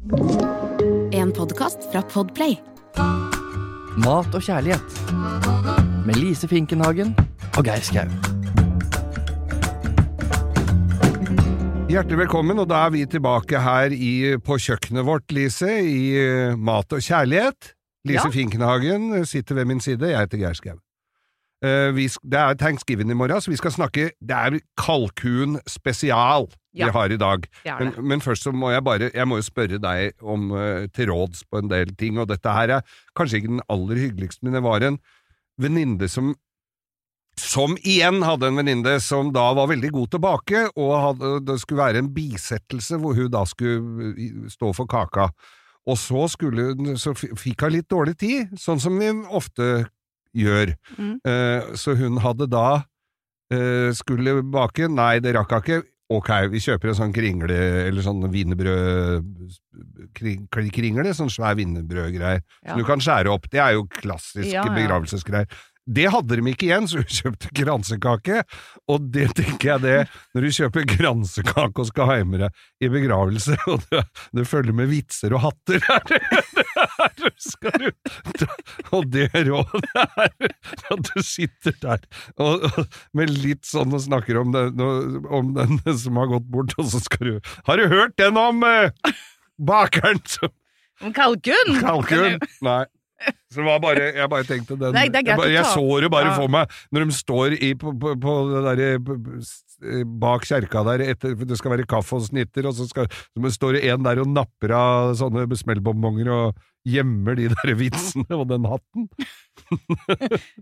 En podkast fra Podplay. Mat og kjærlighet. Med Lise Finkenhagen og Geir Skau. Hjertelig velkommen, og da er vi tilbake her i, på kjøkkenet vårt, Lise, i eh, Mat og kjærlighet. Lise Ja. Finkenhagen sitter ved min side, jeg heter Geir Skau. Eh, vi det er thanksgiving i morgen, så vi skal snakke Det er kalkun spesial vi har i dag. Men, men først så må jeg bare Jeg må jo spørre deg om uh, til råds på en del ting, og dette her er kanskje ikke den aller hyggeligste, men det var en venninne som som igjen hadde en venninne som da var veldig god til å bake, og hadde, det skulle være en bisettelse hvor hun da skulle eh, stå for kaka. Og så, skulle, så fikk hun litt dårlig tid, sånn som vi ofte gjør. Mm. Eh, så hun hadde da eh, skulle bake, nei det rakk hun ikke, ok, vi kjøper en sånn kringle, eller sånn wienerbrød, kring, kringle, sånn svær wienerbrødgreier, Ja. som du kan skjære opp. Det er jo klassiske Ja, ja. begravelsesgreier. Det hadde de ikke igjen, så hun kjøpte kransekake, og det tenker jeg det, når du kjøper kransekake og skal ha med deg i begravelse, og det, det følger med vitser og hatter her, det er, skal du, og det rådet er at du sitter der og, og, med litt sånn og snakker om, den, om den som har gått bort, og så skal du Har du hørt den om eh, bakeren som Om kalkun? Kalkun? Nei. Så det var bare, jeg bare tenkte den Nei, jeg, bare, jeg så det bare Ja. for meg når de står i, på, på, på det derre bak kjerka der etter, det skal være kaffe og snitter, og så, skal, så står det en der og napper av sånne smellbonbonger og gjemmer de der vitsene og den hatten.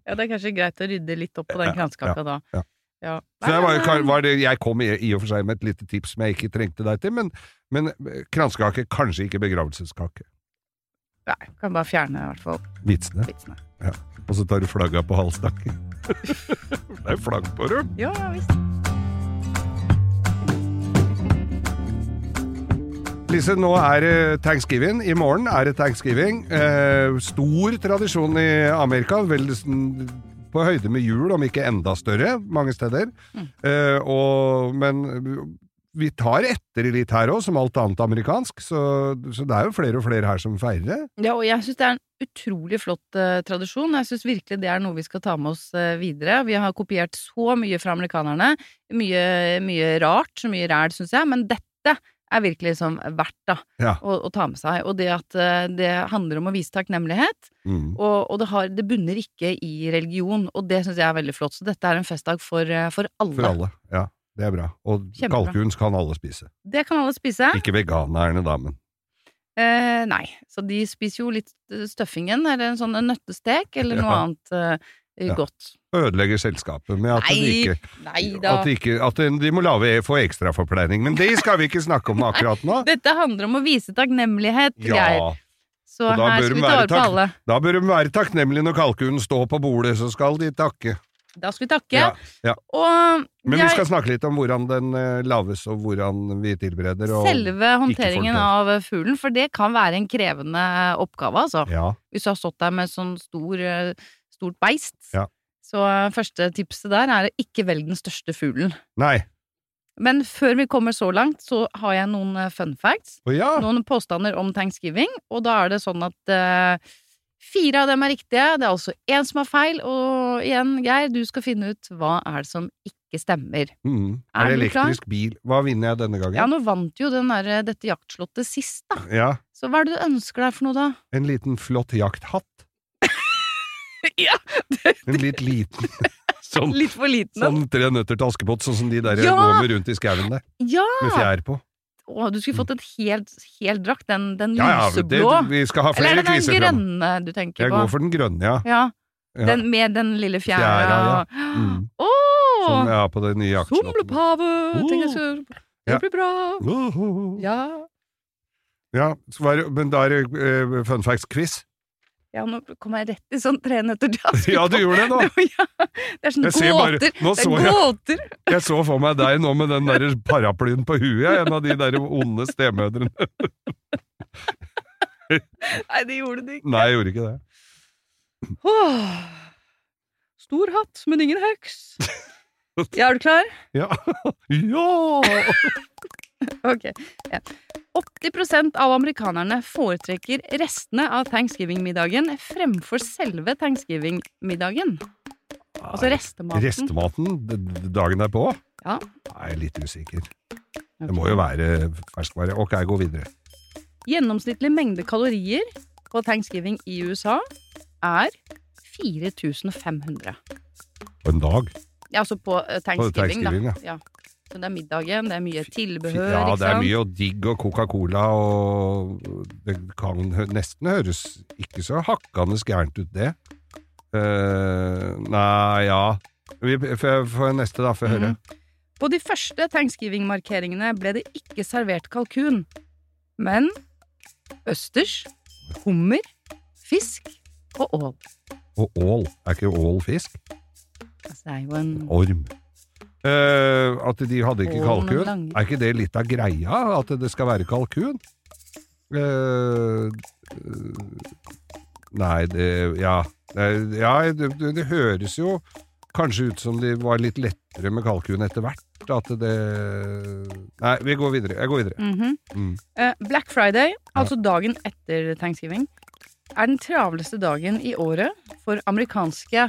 Ja, det er kanskje greit å rydde litt opp på den Ja, kransekaka da. ja. Ja. Så jeg, var, var det, jeg kom i, i og for seg med et lite tips som jeg ikke trengte deg til, men, men kransekake, kanskje ikke begravelseskake. Nei, kan bare fjerne i hvert fall Vitsene. vitsene. Og så tar du flagga på halsstakken. det er flagg på dem! Ja, visst. Lise, nå er det thanksgiving. I morgen er det thanksgiving. Eh, stor tradisjon i Amerika. Vel på høyde med jul, om ikke enda større, mange steder. Mm. Eh, og, men vi tar etter litt her òg, som alt annet amerikansk. Så, så det er jo flere og flere her som feirer det. Ja, og jeg syns det er en utrolig flott uh, tradisjon. Jeg syns virkelig det er noe vi skal ta med oss uh, videre. Vi har kopiert så mye fra amerikanerne. Mye, mye rart, så mye ræl, syns jeg. Men dette er virkelig liksom verdt da, Ja. å, å ta med seg. Og det at eh, det handler om å vise takknemlighet. Mm. Og, og det, har, det bunner ikke i religion, og det syns jeg er veldig flott. Så dette er en festdag for, for alle. For alle. Ja, det er bra. Og Kjempebra. kalkun kan alle spise. Det kan alle spise. Ikke veganerne, da, men Eh, nei, så de spiser jo litt støffingen, stuffingen, eller en sånn nøttestek, eller noe Ja. annet eh, Ja. godt. ødelegger selskapet med at de ikke nei. At, de ikke, at de må lave få ekstraforpleining. Men det skal vi ikke snakke om akkurat nå. Dette handler om å vise takknemlighet, Geir. Ja, Så her skal vi ta vare på alle. Da bør de være takknemlige når kalkunen står på bordet, så skal de takke. Da skal vi takke. Ja, ja. Og Men vi jeg, skal snakke litt om hvordan den eh, lages, og hvordan vi tilbereder. Og, selve håndteringen av fuglen, for det kan være en krevende oppgave, altså. Ja, Hvis du har stått der med sånn stor, eh, stort beist. Ja. Så eh, første tipset der er å ikke velge den største fuglen. Nei. Men før vi kommer så langt, så har jeg noen fun facts. Oh, ja! noen påstander om thanksgiving, og da er det sånn at eh, fire av dem er riktige, det er altså én som har feil, og igjen, Geir, du skal finne ut hva er det som ikke stemmer. Mm. Er det elektrisk bil? Hva vinner jeg denne gangen? Ja, nå vant jo den der, dette jaktslottet sist, da. Ja, Så hva er det du ønsker deg for noe, da? En liten flott jakthatt. ja, En litt liten sånn, litt for liten. sånn Tre nøtter til Askepott, sånn som de der Ja! går med rundt i skauen der, Ja! med fjær på. Å, du skulle fått et helt, helt drakt, den, den Ja, ja, det, lyseblå. vi skal ha Eller er det den grønne du tenker Jeg på? går for den grønne, ja. Ja, ja. den med den lille fjæra. Fjæra, ja. Mm. Oh, Som jeg har på det nye jaktslottet. Somlepave! Oh. jeg Det blir bra. Oh. Ja. Ja, så var, men da er det uh, fun facts-quiz. Ja, nå kom jeg rett i sånn tre nøtter til Askepott. Ja, du gjorde det nå! ja, det er sånne gåter! bare- det er jeg- gåter. Jeg så for meg deg nå med den der paraplyen på huet, en av de der onde stemødrene. Nei, det gjorde du ikke. Nei, jeg gjorde ikke det. Åh. Stor hatt, men ingen heks. Ja, er du klar? Ja! ja. Ok. Ja. 80% av amerikanerne foretrekker restene av thanksgiving-middagen fremfor selve thanksgiving-middagen. Altså restematen. Restematen dagen derpå? Ja. Jeg er litt usikker. Det må jo være ferskvare. Ok, gå videre. Gjennomsnittlig mengde kalorier på thanksgiving i USA er 4500. På en dag? Ja, altså på thanksgiving, på Thanksgiving, da. Ja. Så det er middagen, det er mye tilbehør, Ja, det er mye og digg og Coca-Cola og Det kan nesten høres ikke så hakkende gærent ut, det. Uh, nei, ja Vi får neste, da, får jeg høre. Mhm. På de første thanksgiving-markeringene ble det ikke servert kalkun, men østers, hummer, fisk og ål. Og ål. Er ikke ål fisk? Altså, det er jo en Orm. Eh, at de hadde ikke kalkun. Er ikke det litt av greia, at det skal være kalkun? Eh, nei, det Ja. Ja, det, det høres jo kanskje ut som det var litt lettere med kalkun etter hvert. At det Nei, vi går videre. Jeg går videre. Mhm. Mm. Eh, Black Friday, altså dagen etter thanksgiving, er den travleste dagen i året for amerikanske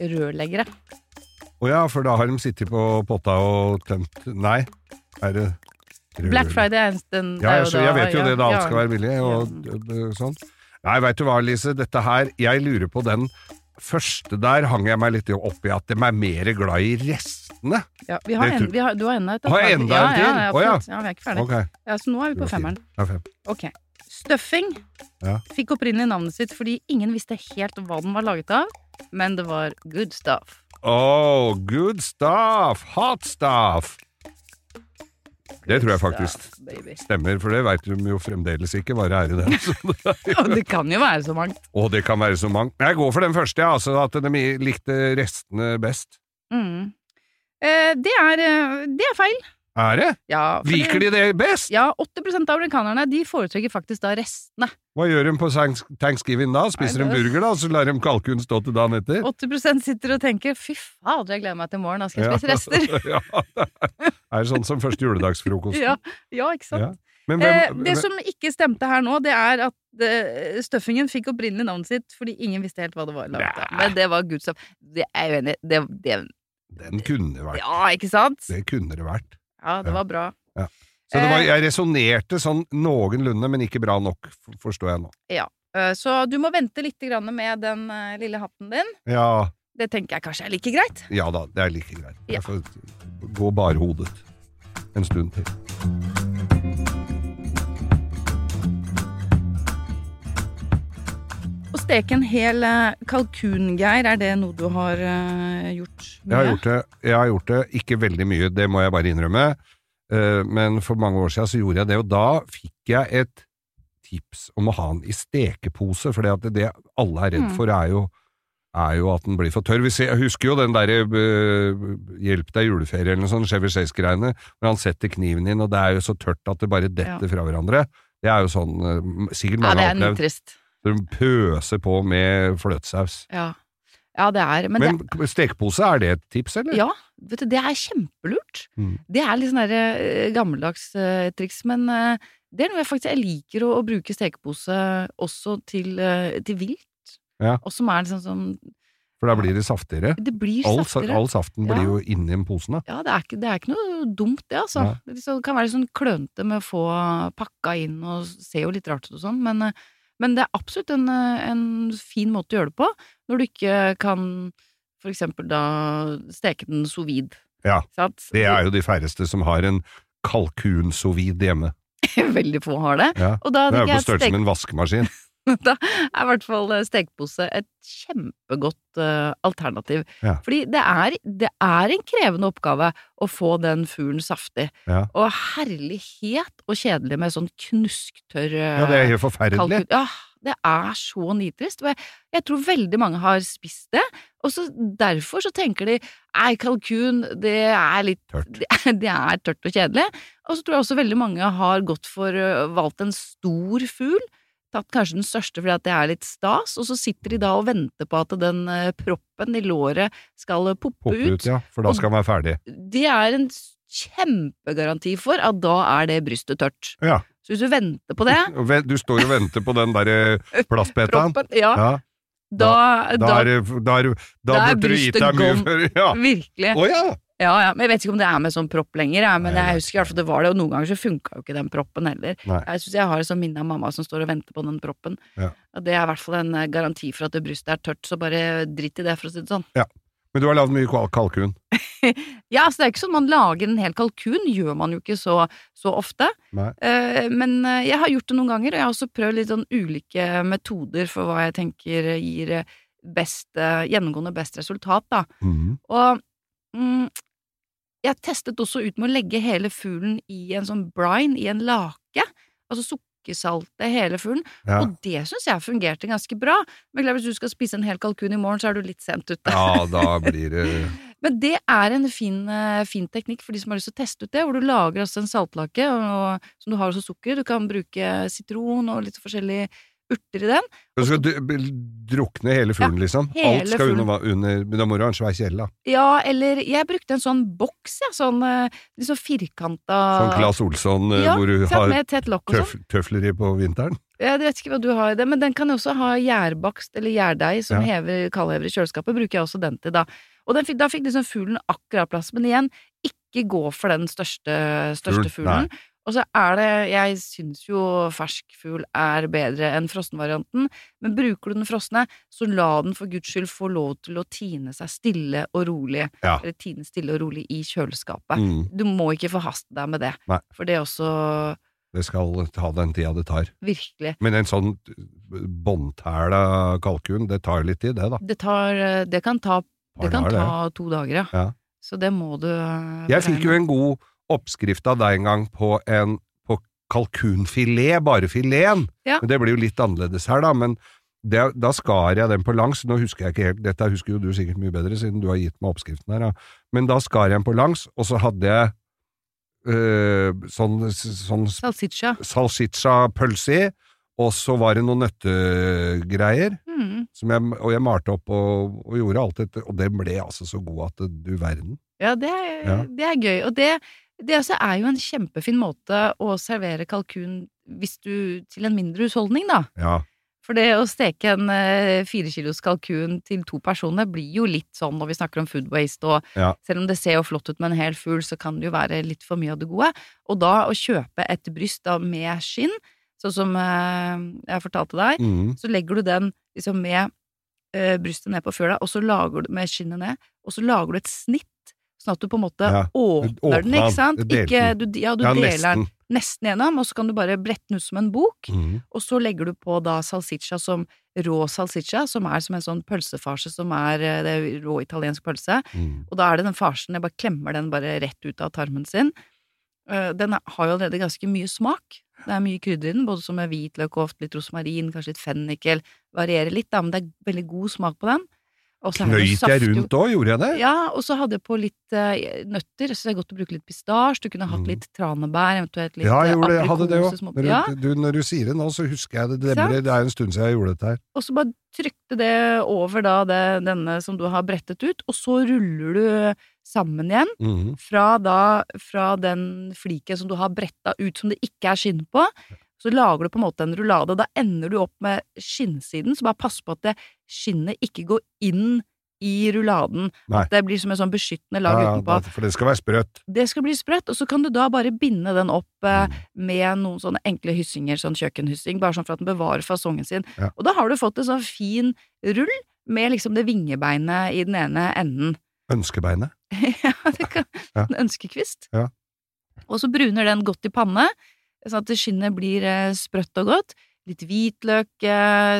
rørleggere. Å ja, for da har de sittet på potta og tømt Nei, er det Black Friday er den Ja, jeg, så jeg vet jo det, da alt skal være billig og øh, sånn. Nei, veit du hva, Lise, dette her Jeg lurer på den første der hang jeg meg litt opp i at de er mer glad i restene. Ja, vi har en, vi har, du har enda et Har enda en til? Å, ja. ja, vi er ikke ferdig. Okay. Ja, så nå er vi på femmeren. Ja, fem. Ok. Stuffing Ja. fikk opprinnelig navnet sitt fordi ingen visste helt hva den var laget av, men det var good stuff. Oh, good stuff! Hot stuff! Det tror jeg faktisk Stuff, stemmer, for det veit de jo fremdeles ikke hva det er i den. Det Og det kan jo være så mangt. Og det kan være så mangt. Jeg går for den første, ja, altså at de likte restene best. Mm. Eh, det, er, eh, det er feil. Er det? Ja, Liker de det best? Ja, 80% av amerikanerne de foretrekker faktisk da restene. Hva gjør de på thanksgiving da? Spiser de Nei, det- burger da, så lar de kalkunen stå til dagen etter? 80% sitter og tenker 'fy fader, jeg gleder meg til i morgen, da skal jeg spise rester'. ja, det er sånn som første juledagsfrokosten. ja, ja, ikke sant? Ja. Men Eh, det som ikke stemte her nå, det er at uh, stuffingen fikk opprinnelig navnet sitt fordi ingen visste helt hva det var laget av. Men det var good stuff. Det er jeg uenig i. Det, den kunne vært. ja, ikke sant? Det kunne det vært. Ja, det Ja. var bra. Så det var, Eh. jeg resonnerte sånn noenlunde, men ikke bra nok, forstår jeg nå. Ja. Så du må vente litt med den eh, lille hatten din. Ja, Det tenker jeg kanskje er like greit. ja da, det er like greit. Ja. Jeg får gå barhodet en stund til. Å steke en hel eh, kalkun, Geir, er det noe du har eh, gjort mye? Jeg har gjort det, jeg har gjort det ikke veldig mye, det må jeg bare innrømme. Eh, Men for mange år siden så gjorde jeg det, og da fikk jeg et tips om å ha den i stekepose, for det, det alle er redd Mm. for er jo, er jo at den blir for tørr. Vi jeg husker jo den derre uh, Hjelp deg juleferie eller noe sånt, Chevy Chase-greiene, hvor han setter kniven inn, og det er jo så tørt at det bare detter fra hverandre. Det er jo sånn uh, sikkert Ja, det er opplevd. nitrist. Så de pøser på med fløtesaus. Ja. ja, det er Men, Men stekepose, er det et tips, eller? ja, vet du, det er kjempelurt. Mm. Det er litt sånn derre eh, gammeldags uh, triks, men uh, det er noe jeg faktisk jeg liker å, å bruke stekepose også til, uh, til vilt. Ja. Og som er liksom sånn For da blir det saftigere. Det blir All, saftigere. all saften blir Ja. jo inni posen, da. Ja, det er, ikke, det er ikke noe dumt, det, altså. Ja. Det liksom, kan være sånn klønete med å få pakka inn og ser jo litt rart ut og sånn, men, eh, men det er absolutt en, eh, en fin måte å gjøre det på, når du ikke kan for eksempel da steke den sous vide. Ja? Det er jo de færreste som har en kalkun sovid hjemme. Veldig få har det. Ja. Og da Det er jo på størrelse med en vaskemaskin. da er i hvert fall eh, stekepose et kjempegodt uh, alternativ. Ja. Fordi det er, det er en krevende oppgave å få den fuglen saftig. Ja. Og herlighet og kjedelig med sånn knusktørr uh, Ja, det er helt forferdelig. Ja, det er så nitrist. Og jeg, jeg tror veldig mange har spist det, og så derfor så tenker de ei, kalkun, det er litt Tørt. Det, det er tørt og kjedelig. Og så tror jeg også veldig mange har gått for uh, valgt en stor fugl. Tatt kanskje den største fordi at det er litt stas, og så sitter de da og venter på at den øh, proppen i låret skal øh, poppe, Poppe ut, ja, for da skal den være ferdig. Det er en kjempegaranti for at da er det brystet tørt. Ja. Så hvis du venter på det Du står og venter på den derre plastbetaen. ja, Ja, da, da, da, er da, da Da er burde du gitt brystet deg mye før. Ja. Virkelig. Å ja! Ja, ja. Men jeg vet ikke om det er med sånn propp lenger, jeg, men Nei, jeg husker i hvert fall det var det, og noen ganger så funka jo ikke den proppen heller. Nei. Jeg syns jeg har et sånt minne av mamma som står og venter på den proppen. Ja. Og det er i hvert fall en eh, garanti for at det brystet er tørt, så bare dritt i det, for å si det sånn. Men du har lagd mye kalkun. Ja, altså det er ikke sånn man lager en hel kalkun, gjør man jo ikke så, så ofte. Eh, men eh, jeg har gjort det noen ganger, og jeg har også prøvd litt sånn ulike metoder for hva jeg tenker gir best, gjennomgående best resultat, da. Mhm. Og mm, jeg testet også ut med å legge hele fuglen i en sånn brine, i en lake. Altså sukkersalte hele fuglen. Ja. Og det syns jeg fungerte ganske bra. Men klar, hvis du skal spise en hel kalkun i morgen, så er du litt sent ute. ja, da blir det Men det er en fin, eh, fin teknikk for de som har lyst til å teste ut det, hvor du lager altså en saltlake og, som du har også sukker. Du kan bruke sitron og litt forskjellige urter i den. Du skal drukne hele fuglen, liksom? hele Alt skal under, under Men da må du ha en svær kjele, da. Ja, eller jeg brukte en sånn boks, ja, sånn liksom sånn firkanta Sånn Claes Olsson, eh, ja, hvor du har og sånn. tøf, tøfler i på vinteren. Jeg vet ikke hva du har i det, men den kan jo også ha gjærbakst eller gjærdeig som Ja. hever, kaldhever i kjøleskapet. Bruker jeg også den til, da. Og den, fikk- da fikk liksom fuglen akkurat plass. Men igjen, ikke gå for den største, største Fuglen, fuglen. Og så er det Jeg syns jo fersk fugl er bedre enn frossenvarianten, men bruker du den frosne, så la den for guds skyld få lov til å tine seg stille og rolig. Ja. Eller tine stille og rolig i kjøleskapet. Mm, Du må ikke forhaste deg med det, Nei. for det er også det skal ta den tida det tar. virkelig Men en sånn båndtæla kalkun, det tar litt tid, det, da. Det tar Det kan ta, det kan ta to dager, ja. Ja. Så det må du eh, Jeg fikk jo en god oppskrift av deg en gang på en på kalkunfilet, bare fileten. Ja. Men det blir jo litt annerledes her, da. Men det, da skar jeg den på langs. Nå husker jeg ikke helt, dette husker jo du sikkert mye bedre, siden du har gitt meg oppskriften her. Da. Men da skar jeg den på langs, og så hadde jeg øh, sånn, sånn Salsiccia. salsiccia-pølse i, og så var det noen nøttegreier. Mm. Som jeg, og jeg malte opp og, og gjorde alt dette, og det ble altså så god at du verden. Ja, det er, Ja. det er gøy. Og det, det altså er jo en kjempefin måte å servere kalkun hvis du, til en mindre husholdning, da. Ja. For det å steke en eh, fire kilos kalkun til to personer blir jo litt sånn når vi snakker om food waste, og Ja. selv om det ser jo flott ut med en hel fugl, så kan det jo være litt for mye av det gode. Og da å kjøpe et bryst da med skinn, sånn som eh, jeg fortalte deg, Mm. så legger du den liksom med eh, brystet ned på fjøla, og så lager du med skinnet ned, og så lager du et snitt, sånn at du på en måte Ja, åpner åpner den, ikke sant? Ikke, du, ja, du ja, deler den nesten. nesten gjennom, og så kan du bare brette den ut som en bok, Mm. og så legger du på da salsiccia som rå salsiccia, som er som en sånn pølsefarse som er eh, det er rå italiensk pølse, Mm. og da er det den farsen, jeg bare klemmer den bare rett ut av tarmen sin. Eh, Den er- har jo allerede ganske mye smak. Det er mye krydder i den, både som med hvitløk ofte litt rosmarin, kanskje litt fennikel. Varierer litt, da, men det er veldig god smak på den. Knøyt jeg rundt òg, gjorde jeg det? Ja, og så hadde jeg på litt uh, nøtter, så det er godt å bruke litt pistasje. Du kunne hatt Mm. litt tranebær, eventuelt litt Ja, jeg eh, gjorde jeg hadde det aprikose, òg. Når, Ja, når du sier det nå, så husker jeg det. Det, ble, det er en stund siden jeg gjorde dette her. og så bare trykte det over da det, denne som du har brettet ut, og så ruller du sammen igjen Mhm. fra da, fra den fliken som du har bretta ut som det ikke er skinn på. Så lager du på en måte en rullade, og da ender du opp med skinnsiden, så bare pass på at det skinnet ikke går inn i rulladen. Nei. At det blir som en sånn beskyttende lag Ja, utenpå. for det skal være sprøtt. Det skal bli sprøtt, og så kan du da bare binde den opp eh, Mm. med noen sånne enkle hyssinger, sånn kjøkkenhyssing, bare sånn for at den bevarer fasongen sin. Ja. Og da har du fått en sånn fin rull med liksom det vingebeinet i den ene enden. Ønskebeinet. ja, det kan Ja. En ønskekvist. Ja. Og så bruner den godt i panne, sånn at skinnet blir eh, sprøtt og godt. Litt hvitløk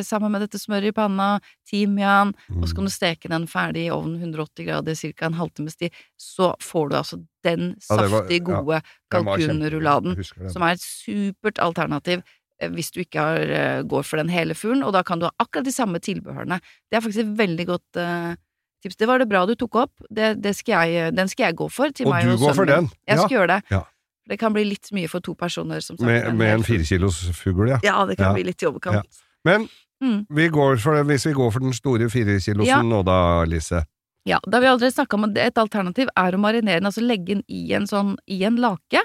sammen med dette smøret i panna, timian, og så kan Mm. du steke den ferdig i ovnen 180 grader ca. en halvtimes tid. Så får du altså den Ja, saftig ja, gode Den kalkunrulladen, som er et supert alternativ eh, hvis du ikke har, eh, går for den hele fuglen, og da kan du ha akkurat de samme tilbehørene. Det er faktisk et veldig godt uh, tips. Det var det bra du tok opp. Det, det skal jeg, den skal jeg gå for til Og meg du og går for den? Jeg Ja. skal gjøre det. Det kan bli litt mye for to personer, som sagt. Med, med en fugl. fire kilos fugl, ja. Ja, det kan Ja. bli litt i overkant. Ja. Men Mm. vi går for, hvis vi går for den store firekilosen Ja. nå da, Lise. Ja, da har vi allerede snakka om at et alternativ er å marinere den, altså legge den i en sånn, i en lake.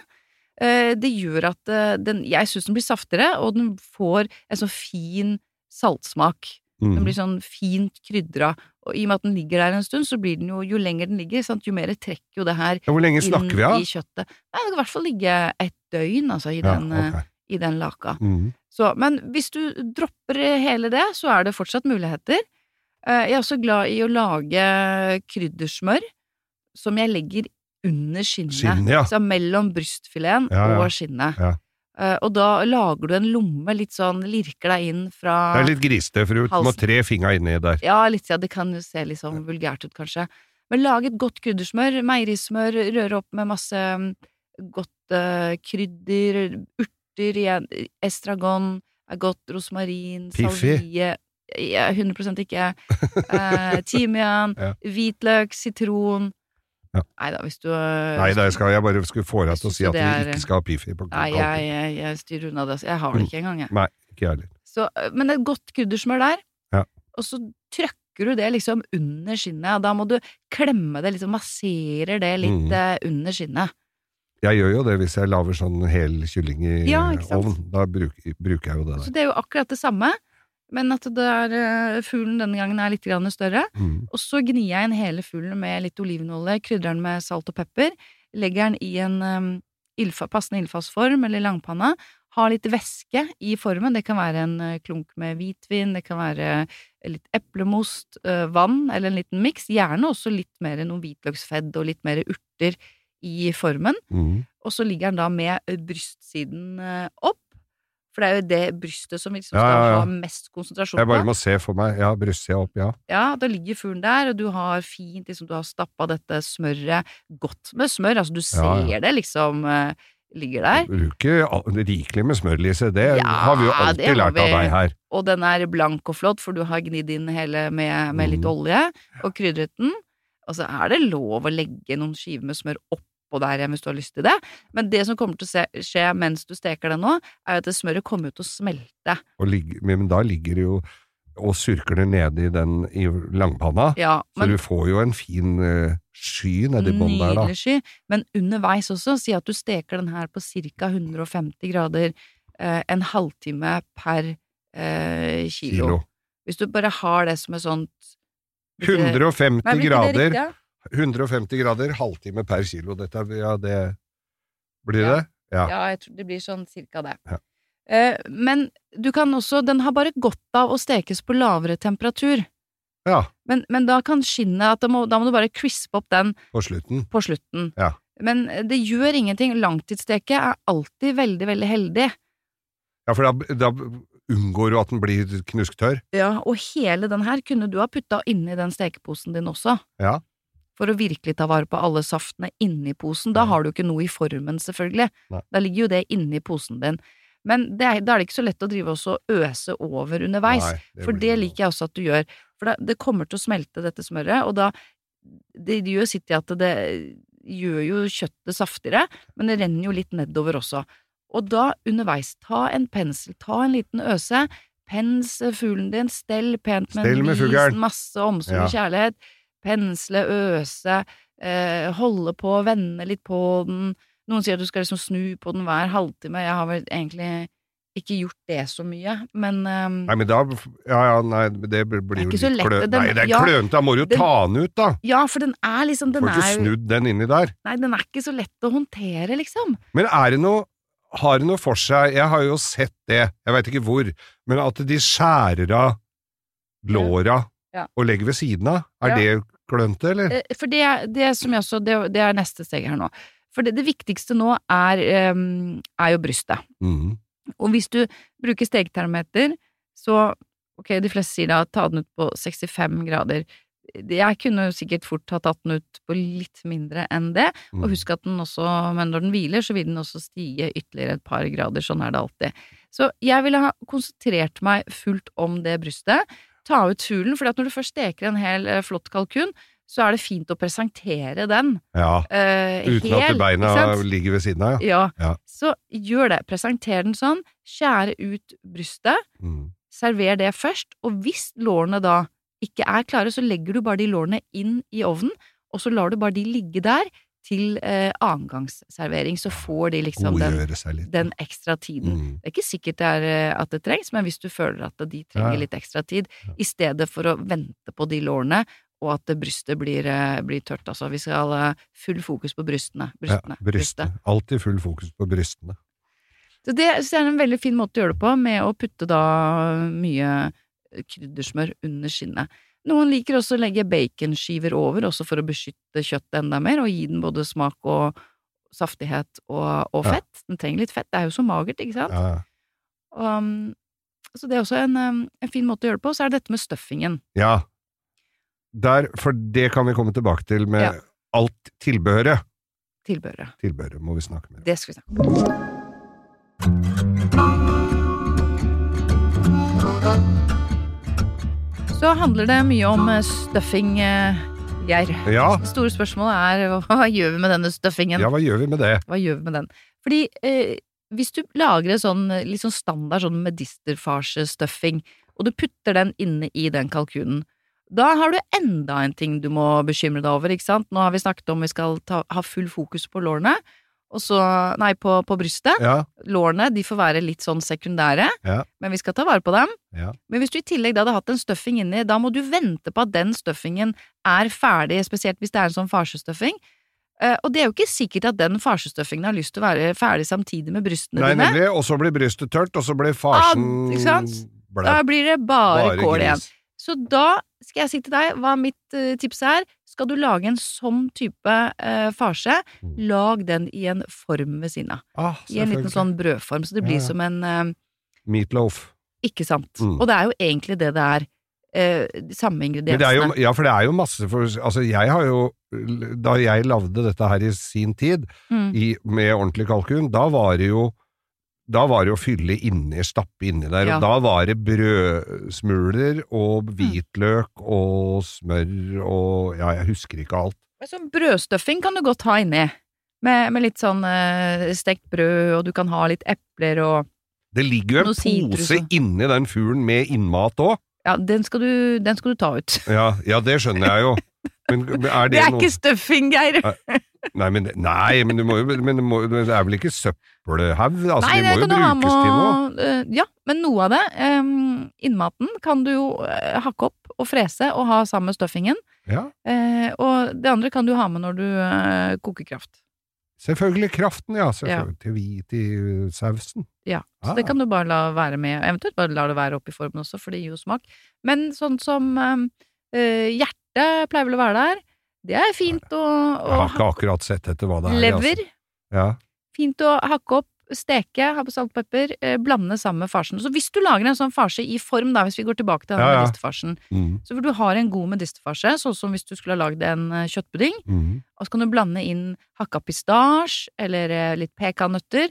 eh, det gjør at eh, den Jeg syns den blir saftigere, og den får en sånn fin saltsmak. Den Mm. blir sånn fint krydra, og i og med at den ligger der en stund, så blir den jo Jo lenger den ligger, sant, jo mer trekker jo det her Ja, Hvor lenge snakker vi ja? i kjøttet. Nei, det kan i hvert fall ligge et døgn, altså, i Ja, den, okay. i den laka. Mm. Så, men hvis du dropper hele det, så er det fortsatt muligheter. Eh, Jeg er også glad i å lage kryddersmør som jeg legger under skinnet. Skinn, ja. Så mellom brystfileten og skinnet. Eh, Og da lager du en lomme, litt sånn, lirker deg inn fra Det er litt grisete, for du må tre fingra inni der. Ja, litt, ja, det kan jo se litt sånn vulgært ut, kanskje. Men lag et godt kryddersmør, meierismør, røre opp med masse mm, godt uh, krydder, urter igjen, estragon, er godt, rosmarin, Piffi. salvie ja, 100 ikke. Uh, timian, Ja. hvitløk, sitron Ja. Nei da, hvis du eh, Nei, da, jeg, skal, jeg bare skulle få deg til å si at du er- ikke skal ha Piffi på Nei, jeg, jeg, jeg styrer unna det. Jeg har det ikke engang, jeg. Nei, ikke jeg heller. Så, eh, men et godt kryddersmør der, Ja. og så trykker du det liksom under skinnet, og da må du klemme det, liksom masserer det litt Mhm. eh, under skinnet. Jeg gjør jo det hvis jeg lager sånn hel kylling i Ja, ovn. Da bruker, bruker jeg jo det der. Så det er jo akkurat det samme, men at det er, eh, fuglen denne gangen er litt grann større. Mm. Og så gnir jeg inn hele fuglen med litt olivenolje, krydrer den med salt og pepper, legger den i en um, ildfa, passende ildfast form eller langpanna, har litt væske i formen, det kan være en eh, klunk med hvitvin, det kan være litt eplemost, eh, vann eller en liten miks, gjerne også litt mer noe hvitløksfedd og litt mer urter i formen, Mm. og så ligger den da med brystsiden opp, for det er jo det brystet som liksom skal ja, ja. ha mest konsentrasjon Jeg bare må se for meg. Ja, brystsida opp, ja. Ja, da ligger fuglen der, og du har fint liksom, Du har stappa dette smøret godt med smør, altså du ser Ja, ja. det liksom eh, ligger der. Du Bruker rikelig med smør, Lise. Det Ja, har vi jo alltid lært av deg her. Og den er blank og flott, for du har gnidd inn hele med, med litt Mm. olje og krydret den. Og så er det lov å legge noen skiver med smør oppå der igjen hvis du har lyst til det. Men det som kommer til å skje mens du steker det nå, er at det smøret kommer ut til å smelte. Og ligg- men da ligger det jo og surker det nede i den i langpanna. Ja, Så du får jo en fin uh, sky nedi bånn der, da. Nydelig sky. Men underveis også, si at du steker den her på ca. 150 grader uh, en halvtime per uh, kilo. Kilo. Hvis du bare har det som et sånt 150 Nei, det grader, riktig, ja? 150 grader, halvtime per kilo. Dette, ja, det Blir Ja. det? Ja. Ja, jeg tror det blir sånn cirka det. Ja. Eh, men du kan også Den har bare godt av å stekes på lavere temperatur. ja. Men, men da kan skinnet må, Da må du bare crispe opp den På slutten. på slutten. Ja. Men det gjør ingenting. Langtidssteke er alltid veldig, veldig heldig. Ja, for da, da unngår du at den blir knusktørr. Ja, og hele den her kunne du ha putta inni den stekeposen din også. Ja. For å virkelig ta vare på alle saftene inni posen. Da har du ikke noe i formen, selvfølgelig. Nei. Da ligger jo det inni posen din. Men det er, da er det ikke så lett å drive også og øse over underveis. Nei, for det liker jeg også at du gjør. For da, det kommer til å smelte, dette smøret, og da Det gjør sitt i at det gjør jo kjøttet saftigere, men det renner jo litt nedover også. Og da, underveis, ta en pensel, ta en liten øse, pens fuglen din, stell pent med Stell en med vis, fuglen. masse omsorg Ja. og kjærlighet, pensle, øse, eh, holde på, vende litt på den. Noen sier at du skal liksom snu på den hver halvtime, jeg har vel egentlig ikke gjort det så mye, men um, Nei, men da Ja, ja, nei, det blir jo litt klønete. Nei, det er ja, klønete, da må du jo den- ta den ut, da! Ja, for den er liksom Den Får ikke er snudd den inni der. Nei, den er ikke så lett å håndtere, liksom. Men er det noe Har det noe for seg Jeg har jo sett det, jeg veit ikke hvor, men at de skjærer av låra Ja. og legger ved siden av. Er Ja. det klønete, eller? Eh, For det, det som jeg også det, det er neste steg her nå. For det, det viktigste nå er, ehm, er jo brystet. Mm. Og hvis du bruker steketermometer, så Ok, de fleste sier da ta den ut på 65 grader. Jeg kunne jo sikkert fort ha tatt den ut på litt mindre enn det. Og Mm. husk at den også, men når den hviler, så vil den også stige ytterligere et par grader. Sånn er det alltid. Så jeg ville ha konsentrert meg fullt om det brystet. Ta ut hulen, for når du først steker en hel eh, flott kalkun, så er det fint å presentere den Ja. eh, Uten hel. at beina ligger ved siden av, ja. Ja. Ja. Så gjør det. Presenter den sånn. Skjære ut brystet. Mm. Server det først. Og hvis lårene da ikke er klare, så legger du bare de lårene inn i ovnen, og så lar du bare de ligge der til eh, annengangsservering, så får de liksom den, den ekstra tiden. Mm. Det er ikke sikkert det er eh, at det trengs, men hvis du føler at de trenger Ja. litt ekstra tid, Ja. i stedet for å vente på de lårene, og at brystet blir, eh, blir tørt, altså. Vi skal ha full fokus på brystene. Brystene. Ja, brystene. Alltid full fokus på brystene. Så det så er en veldig fin måte å gjøre det på, med å putte da mye kryddersmør under skinnet. Noen liker også å legge baconskiver over, også for å beskytte kjøttet enda mer, og gi den både smak og saftighet og, og Ja. fett. Den trenger litt fett, det er jo så magert, ikke sant? Ja. Um, så det er også en, en fin måte å gjøre det på. Så er det dette med stuffingen. ja. Der, for det kan vi komme tilbake til med Ja. alt tilbehøret. Tilbehøret. Tilbehøret må vi snakke mer om. Det skal vi snakke om. Så handler det mye om eh, stuffing, eh, Geir. Ja. Det store spørsmålet er hva gjør vi med denne stuffingen? ja, hva gjør vi med det? Hva gjør vi med den? Fordi eh, hvis du lager en sånn eh, litt sånn standard sånn medisterfarse-stuffing, og du putter den inne i den kalkunen, da har du enda en ting du må bekymre deg over, ikke sant? Nå har vi snakket om vi skal ta, ha full fokus på lårene, og så, nei, på, på brystet. Ja, Lårene de får være litt sånn sekundære, Ja. men vi skal ta vare på dem. ja. Men hvis du i tillegg da hadde hatt en stuffing inni, da må du vente på at den stuffingen er ferdig, spesielt hvis det er en sånn farsestuffing. Uh, og det er jo ikke sikkert at den farsestuffingen har lyst til å være ferdig samtidig med brystene Nei, dine. nemlig. Og så blir brystet tørt, og så blir farsen Ah. Da blir det bare, Bare kål igjen. Så da skal jeg si til deg hva mitt eh, tips er. Skal du lage en sånn type eh, farse, Mm. lag den i en form ved siden av. Ah, I en liten sånn brødform, så det blir Ja, ja. som en eh, Meatloaf. Ikke sant. Mm. Og det er jo egentlig det det er. Eh, de samme Men det er jo, ingrediensene. ja, for det er jo masse for, Altså, jeg har jo Da jeg lagde dette her i sin tid, Mm. i, med ordentlig kalkun, da var det jo da var det å fylle inni, stappe inni der, Ja. og da var det brødsmuler og hvitløk og smør og Ja, jeg husker ikke alt. Men Sånn brødstuffing kan du godt ha inni. Med, med litt sånn eh, stekt brød, og du kan ha litt epler og Det ligger jo en pose inni den fuglen med innmat òg. Ja, den skal du, den skal du ta ut. Ja, ja, det skjønner jeg jo. Men er det, Det er noe ikke stuffing, Geir! Nei, men, nei, men, du må jo, men må, det er vel ikke søppelhaug? Altså, Nei, det, det kan du ha med å eh, Ja, men noe av det, um, innmaten, kan du jo eh, hakke opp og frese og ha sammen med stuffingen. Ja, Uh, og det andre kan du ha med når du uh, koker kraft. selvfølgelig kraften, ja. Selvfølgelig. Til, hvit til sausen. Ja, så Ah. det kan du bare la være med, eventuelt bare la det være oppi formen også, for det gir jo smak. Men sånn som eh, hjertet pleier vel å være der, det er fint å, Jeg har ikke akkurat sett etter hva det er. Lever, Altså. Ja. fint å hakke opp, steke, ha på salt og pepper, eh, blande sammen med farsen. Så hvis du lager en sånn farse i form, da, hvis vi går tilbake til den Ja, ja. medisterfarsen, Mm, så hvor du har en god medisterfarse, sånn som hvis du skulle ha lagd en eh, kjøttpudding, mm. og så kan du blande inn hakka pistasje eller eh, litt pekannøtter.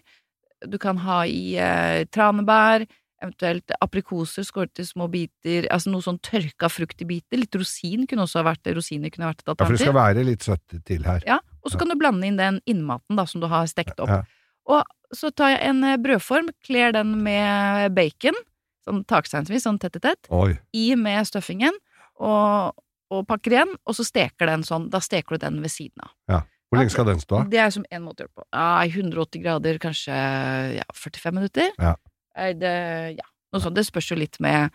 Du kan ha i eh, tranebær, eventuelt aprikoser skåret i små biter, altså noe sånn tørka frukt i biter. Litt rosin kunne også vært vært rosiner kunne vært et alternativ. Ja, for det skal være litt søtt til her. Ja, og så kan du blande inn den innmaten da, som du har stekt opp. Ja. Og så tar jeg en eh, brødform, kler den med bacon, sånn taksteinsvis, sånn tett i tett, Oi. i med stuffingen, og, og pakker igjen, og så steker den sånn, da steker du den ved siden av. Ja. Hvor lenge skal den stå? Det er som en måte å gjøre det på. Ja, i 180 grader, kanskje ja, 45 minutter. Ja. Er det, ja, noe sånt. Det spørs jo litt med,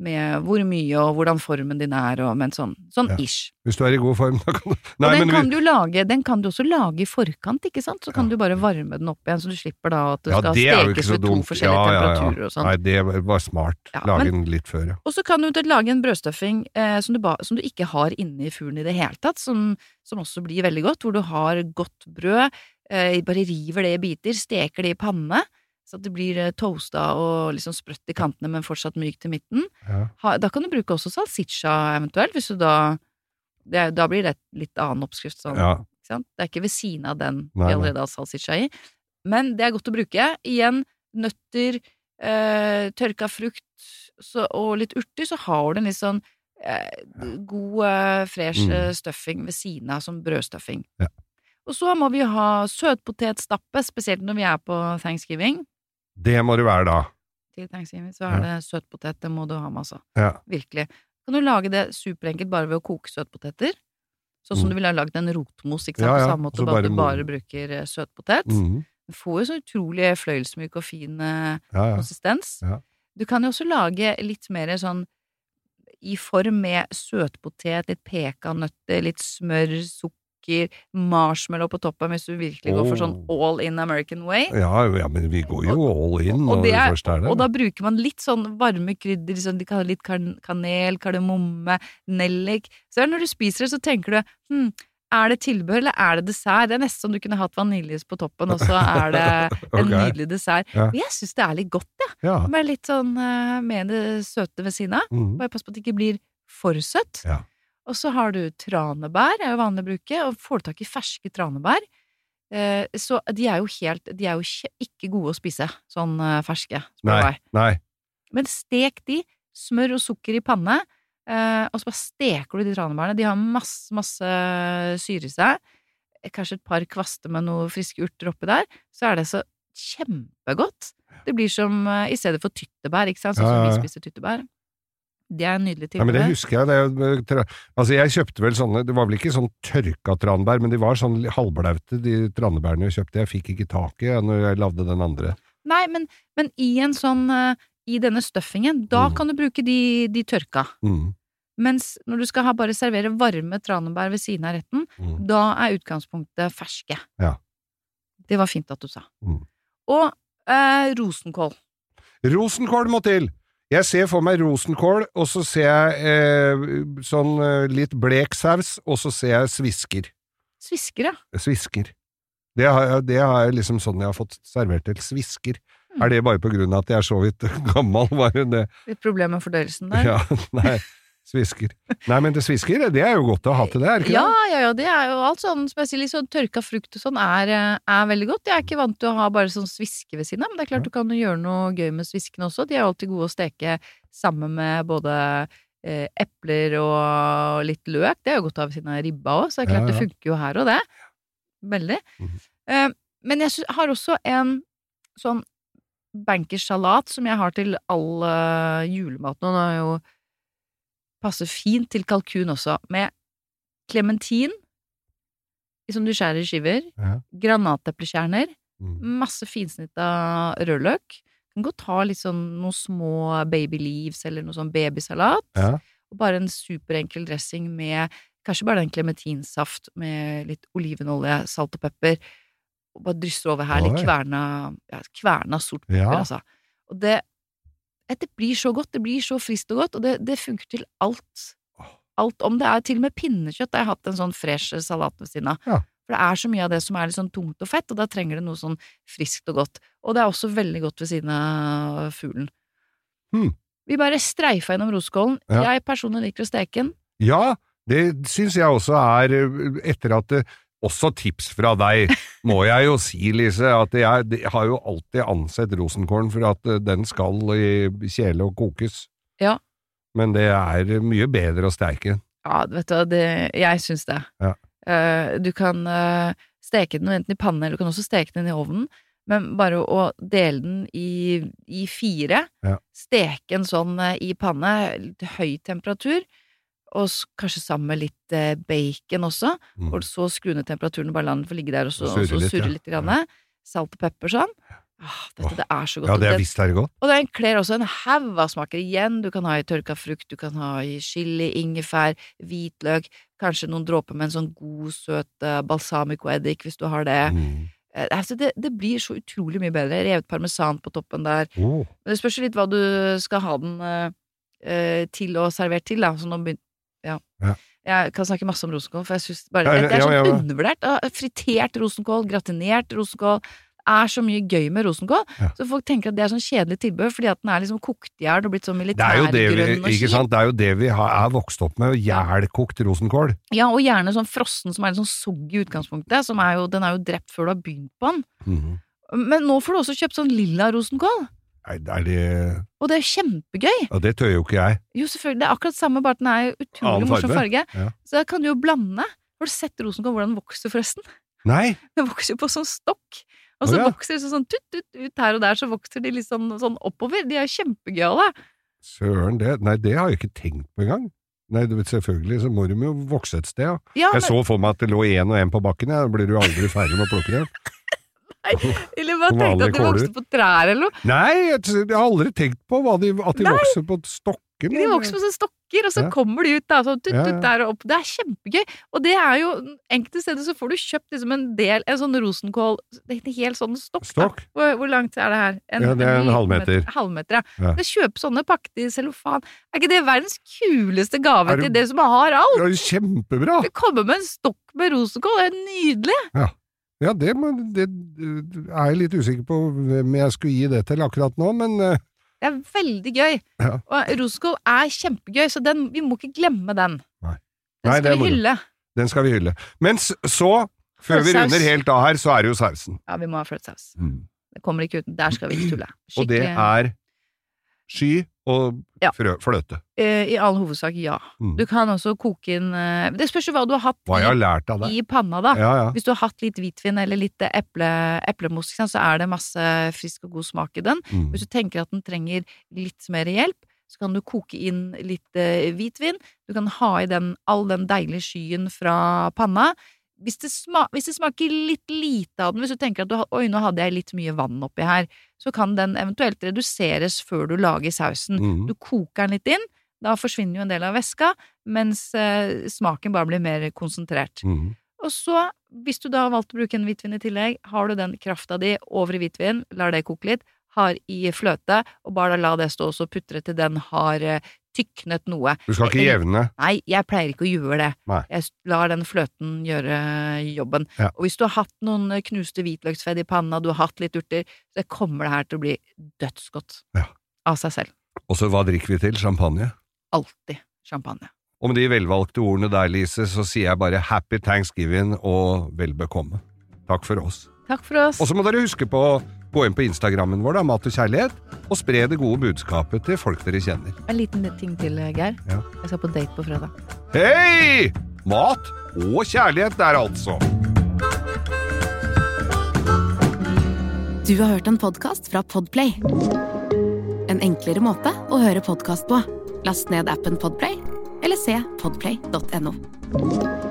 med hvor mye og hvordan formen din er, og, men sånn, sånn Ja. ish. Hvis du er i god form, da kan du Og Nei, den, men kan vi, du lage, den kan du også lage i forkant, ikke sant? Så kan Ja. du bare varme den opp igjen, så du slipper da at det Ja, skal det stekes ved to forskjellige Ja, ja, ja. temperaturer og sånn. Nei, det var smart. Ja, Lage men- den litt før, ja. Og så kan du lage en brødstuffing eh, som, du ba, som du ikke har inni fuglen i det hele tatt, som, som også blir veldig godt, hvor du har godt brød, eh, bare river det i biter, steker det i panne, så at det blir eh, toasta og liksom sprøtt i kantene, men fortsatt mykt i midten. ja. Ha, da kan du bruke også salsiccia eventuelt, hvis du da det, er- Da blir det et litt annen oppskrift, sånn. ja. Det er ikke ved siden av den Nei, vi allerede har salsiccia i. Men det er godt å bruke. Igjen, nøtter, eh, tørka frukt så, og litt urter, så har du en litt sånn eh, god, eh, fresh Mm. eh, stuffing ved siden av som brødstuffing. Ja. Og så må vi ha søtpotetstappe, spesielt når vi er på thanksgiving. Det må det være da. Til thanksgiving så er det søtpotet, det må du ha med, altså. Ja. Virkelig. Kan du lage det superenkelt bare ved å koke søtpoteter? Sånn som Mm. du ville ha lagd en rotmos, ikke sant? Ja, på samme måte, bare at du bare bruker eh, søtpotet. Mm. Du får jo så utrolig fløyelsmyk og fin eh, Ja, ja. konsistens. Ja. Du kan jo også lage litt mer sånn i form med søtpotet, litt pekannøtter, litt smør, sukker, marshmallow på toppen hvis du virkelig går for sånn all in American way. Ja, ja, men vi går jo all in Og når det det er- først er det. Og da bruker man litt sånn varme krydder, liksom, de kan ha litt kan- kanel, kardemomme, nellik. Så når du spiser det, så tenker du hm, er det tilbehør, eller er det dessert? Det er nesten som du kunne hatt vaniljeis på toppen, og så er det en okay. nydelig dessert. Ja. Og jeg syns det er litt godt, jeg. Ja. Med litt sånn eh, med det søte ved siden av. Mm. Bare pass på at det ikke blir for søtt. Ja. Og så har du tranebær, er jo vanlig å bruke, og får du tak i ferske tranebær. Eh, så de er jo helt De er jo ikke gode å spise, sånn eh, ferske, Nei, nei. Men stek de, smør og sukker i panne, eh, og så bare steker du de tranebærene. De har masse, masse syre i seg. Kanskje et par kvaster med noen friske urter oppi der. Så er det så kjempegodt. Det blir som i stedet for tyttebær, ikke sant, sånn som vi spiser tyttebær. Det er en nydelig Ja, men det husker jeg. Det, er altså, jeg kjøpte vel sånne Det var vel ikke sånn tørka tranbær, men de var sånn halvblaute, de tranebærene jeg kjøpte. Jeg fikk ikke tak i når jeg lagde den andre. Nei, men, men i en sånn eh, I denne stuffingen, da Mm. kan du bruke de, de tørka. Mm. Mens når du skal ha bare servere varme tranebær ved siden av retten, Mm. da er utgangspunktet ferske. Ja. Det var fint at du sa. Mm. Og eh, rosenkål. Rosenkål må til! Jeg ser for meg rosenkål, og så ser jeg eh, sånn eh, litt blek saus, og så ser jeg svisker. Svisker, ja. Svisker. Det har, det har liksom sånn jeg har fått servert til. Svisker. Mm. Er det bare på grunn av at jeg er så vidt gammel, var det det? Litt problem med fordøyelsen der. Ja, nei. Svisker. Nei, men det svisker, det er jo godt å ha til det, er ikke Ja, det? ja, ja, det er jo alt sånn, spesielt sånn tørka frukt og sånn, er, eh, er veldig godt. Jeg er ikke vant til å ha bare sånn sviske ved siden av, men det er klart du kan gjøre noe gøy med sviskene også. De er jo alltid gode å steke sammen med både eh, epler og litt løk. Det er jo godt å ha ved siden av ribba òg, så det er klart Ja, ja. det funker jo her og det. Veldig. Mhm. Eh, men jeg har også en sånn bankerssalat som jeg har til all uh, julematen, og Nå er jo passer fint til kalkun også, med klementin som du skjærer i skiver, Ja. granateplekjerner, Mm. masse finsnitta rødløk. Kan godt ta litt sånn noen små baby leaves eller noe sånn babysalat. Ja. Og bare en superenkel dressing med kanskje bare den klementinsaft med litt olivenolje, salt og pepper. Og bare drysser over her litt kverna, ja, kverna sort pepper, altså. Og det, det blir så godt, det blir så friskt og godt, og det, det funker til alt. Alt om det er til og med pinnekjøtt. Jeg har hatt en sånn fresh salat ved siden av. Ja. For det er så mye av det som er litt sånn tungt og fett, og da trenger det noe sånn friskt og godt. Og det er også veldig godt ved siden av fuglen. Hmm. Vi bare streifa gjennom roskålen. Ja. Jeg personlig liker å steke den. Ja, det syns jeg også er, eh, etter at det, Også tips fra deg, må jeg jo si, Lise, at jeg, har jo alltid ansett rosenkålen for at eh, den skal i kjele og kokes. Ja. Men det er mye bedre å steike den. Ja, vet du hva, jeg syns det. Ja. Uh, du kan uh, steke den enten i panne, eller du kan også steke den i ovnen. Men bare å dele den i, i fire, Ja. steke en sånn i panne, høy temperatur, og kanskje sammen med litt eh, bacon også, Mm. og så skru ned temperaturen og bare la den få ligge der og så, surre litt. surre litt, ja. Grann. Salt og pepper sånn. Ah, dette, Åh. det er så godt. Ja, det er visst visst er det godt. og den kler også en haug av smaker igjen. Du kan ha i tørka frukt, du kan ha i chili, ingefær, hvitløk, kanskje noen dråper med en sånn god, søt uh, balsamico-eddik hvis du har det. Mm. Eh, altså det. Det blir så utrolig mye bedre. Revet parmesan på toppen der. Oh. Men det spørs jo litt hva du skal ha den eh, eh, til og servert til, da. Så nå begyn- ja. Ja. Jeg kan snakke masse om rosenkål, for jeg synes bare Ja, Det er ja, så ja, ja. undervurdert. Ah, Fritert rosenkål, gratinert rosenkål. Er så mye gøy med rosenkål. Ja. Så folk tenker at det er sånn kjedelig tilbehør, fordi at den er liksom kokt i hjel og blitt sånn militærgrønn og kjip. Det er jo det vi har, er vokst opp med, jælkokt rosenkål. Ja, og gjerne sånn frossen som er litt sånn sogg i utgangspunktet. Som er jo, den er jo drept før du har begynt på den. Mhm. Men nå får du også kjøpt sånn lilla rosenkål. Nei, er det Og det er kjempegøy. Ja, det tør jo ikke jeg. Jo, selvfølgelig. Det er akkurat samme, bare at den er utrolig Annen morsom farge. Ja. Så da kan du jo blande. Har du sett rosenkål hvordan den vokser, forresten? Nei! Den vokser jo på sånn stokk. Og så så ja. vokser det sånn tutt, tutt, ut her og der, så vokser de litt sånn, sånn oppover. De er kjempegøyale. Søren, det Nei, det har jeg ikke tenkt på engang. Nei, du vet, selvfølgelig så må de jo vokse et sted. Ja. Ja, Jeg men, så for meg at det lå én og én på bakken, ja. da blir du aldri ferdig med å plukke dem. Eller bare tenkte at de vokste på trær eller noe? Nei, jeg, har aldri tenkt på de, at de Nei. vokser på stokker. De vokser på stokker, og så Ja. kommer de ut da, sånn tut, ja. der og opp. Det er kjempegøy. Og det er jo Enkelte steder så får du kjøpt liksom en del, en sånn rosenkål En hel sånn stokk, da. Hvor, hvor langt er det her? Ja, det er en halvmeter. Halvmeter, ja. Ja. Jeg kjøper sånne pakket i cellofan. Er ikke det verdens kuleste gave det- til det som har alt? Ja, kjempebra! Det kommer med en stokk med rosenkål, det er nydelig! Ja, det, må, det er jeg litt usikker på hvem jeg skulle gi det til akkurat nå, men eh, Det er veldig gøy. Ja. Og rosenkål er kjempegøy, så den, vi må ikke glemme den. Nei. Den Nei, det skal vi hylle. den skal vi hylle. Men så, før vi runder helt av her, så er det jo sausen. Ja, vi må ha fløtesaus. Mm. Det kommer ikke uten. Der skal vi ikke tulle. Og det er sky og Ja. fløte. Eh, I all hovedsak, ja. Mm. Du kan også koke inn eh, Det spørs jo hva du har hatt Hva har i panna, da. Ja, ja. Hvis du har hatt litt hvitvin eller litt eple, eplemos, så er det masse frisk og god smak i den. Mm. Hvis du tenker at den trenger litt mer hjelp, så kan du koke inn litt eh, hvitvin. Du kan ha i den all den deilige skyen fra panna. Hvis det, hvis det smaker litt lite av den, hvis du tenker at du, oi, nå hadde jeg litt mye vann oppi her, så kan den eventuelt reduseres før du lager sausen. Mm. Du koker den litt inn, da forsvinner jo en del av væska, mens eh, smaken bare blir mer konsentrert. Mm. Og så, hvis du da har valgt å bruke en hvitvin i tillegg, har du den krafta di over i hvitvin, lar det koke litt, har i fløte, og bare la det stå og putre til den har eh, tyknet noe. Du skal ikke jevne. Nei, jeg pleier ikke å gjøre det. Nei. Jeg lar den fløten gjøre jobben. Ja. Og hvis du har hatt noen eh, knuste hvitløksfedd i panna, du har hatt litt urter, så kommer det her til å bli dødsgodt. Ja. Av seg selv. Og så hva drikker vi til? Champagne? Alltid champagne. Og med de velvalgte ordene der, Lise, så sier jeg bare happy thanksgiving og vel bekomme. Takk for oss. Takk for oss. Og så må dere huske på gå inn på Instagrammen vår, da, Mat og kjærlighet, og spre det gode budskapet til folk dere kjenner. En liten ting til, Geir. Ja. Jeg skal på date på fredag. Hei! Mat og kjærlighet der, altså. Du har hørt en podkast fra Podplay. En enklere måte å høre podkast på. Last ned appen Podplay, eller se podplay.no.